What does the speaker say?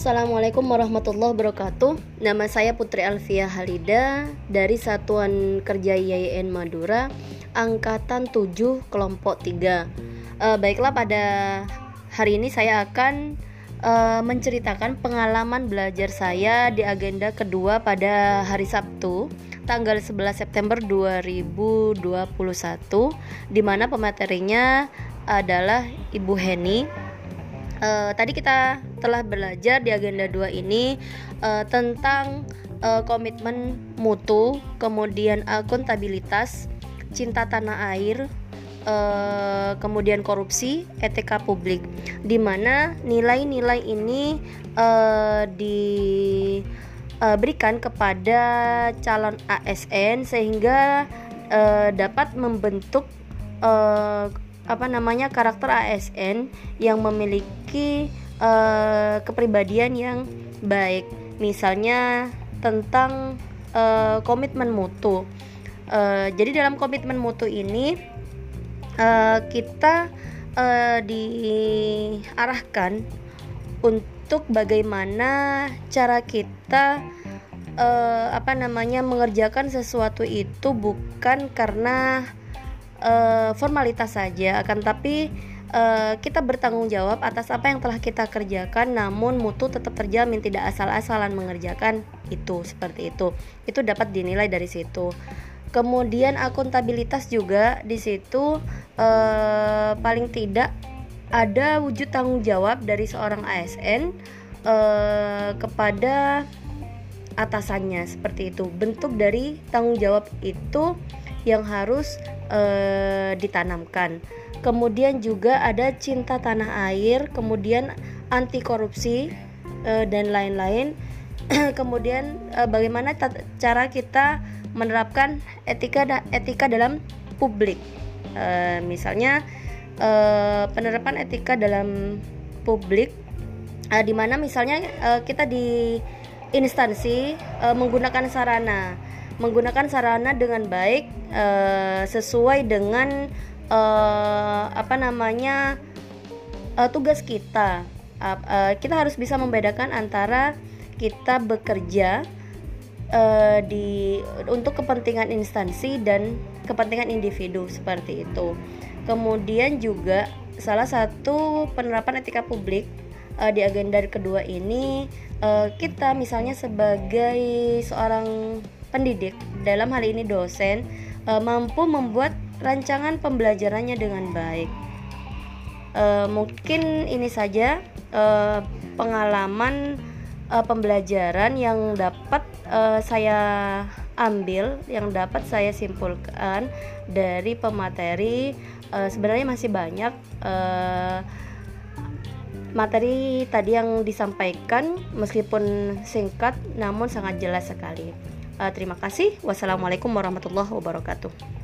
Assalamualaikum warahmatullahi wabarakatuh. Nama saya Putri Alfia Halida Dari Satuan Kerja IAIN Madura Angkatan 7 Kelompok 3 uh, eh, Baiklah pada hari ini saya akan uh, menceritakan pengalaman belajar saya di agenda kedua pada hari Sabtu tanggal 11 September 2021 di mana pematerinya adalah Ibu Heni. Uh, tadi kita telah belajar di agenda 2 ini uh, tentang uh, komitmen mutu, kemudian akuntabilitas, cinta tanah air, uh, kemudian korupsi, etika publik, di mana nilai-nilai ini uh, diberikan kepada calon ASN sehingga uh, dapat membentuk uh, apa namanya karakter ASN yang memiliki uh, kepribadian yang baik. Misalnya tentang uh, komitmen mutu. Uh, jadi dalam komitmen mutu ini uh, kita uh, diarahkan untuk bagaimana cara kita uh, apa namanya mengerjakan sesuatu itu bukan karena uh, formalitas saja akan tapi uh, kita bertanggung jawab atas apa yang telah kita kerjakan namun mutu tetap terjamin tidak asal-asalan mengerjakan itu seperti itu. Itu dapat dinilai dari situ. Kemudian akuntabilitas juga di situ uh, paling tidak ada wujud tanggung jawab dari seorang ASN uh, kepada atasannya seperti itu. Bentuk dari tanggung jawab itu yang harus uh, ditanamkan. Kemudian juga ada cinta tanah air, kemudian anti korupsi uh, dan lain-lain. kemudian uh, bagaimana cara kita menerapkan etika etika dalam publik. Uh, misalnya penerapan etika dalam publik uh, di mana misalnya kita di instansi menggunakan sarana menggunakan sarana dengan baik sesuai dengan uh, apa namanya uh, tugas kita. Uh, uh, kita harus bisa membedakan antara kita bekerja uh, di untuk kepentingan instansi dan kepentingan individu seperti itu. Kemudian juga salah satu penerapan etika publik uh, di agenda kedua ini uh, kita misalnya sebagai seorang pendidik, dalam hal ini dosen, e, mampu membuat rancangan pembelajarannya dengan baik. E, mungkin ini saja e, pengalaman e, pembelajaran yang dapat e, saya ambil, yang dapat saya simpulkan dari pemateri. E, sebenarnya masih banyak. E, materi tadi yang disampaikan meskipun singkat namun sangat jelas sekali. Terima kasih. Wassalamualaikum warahmatullahi wabarakatuh.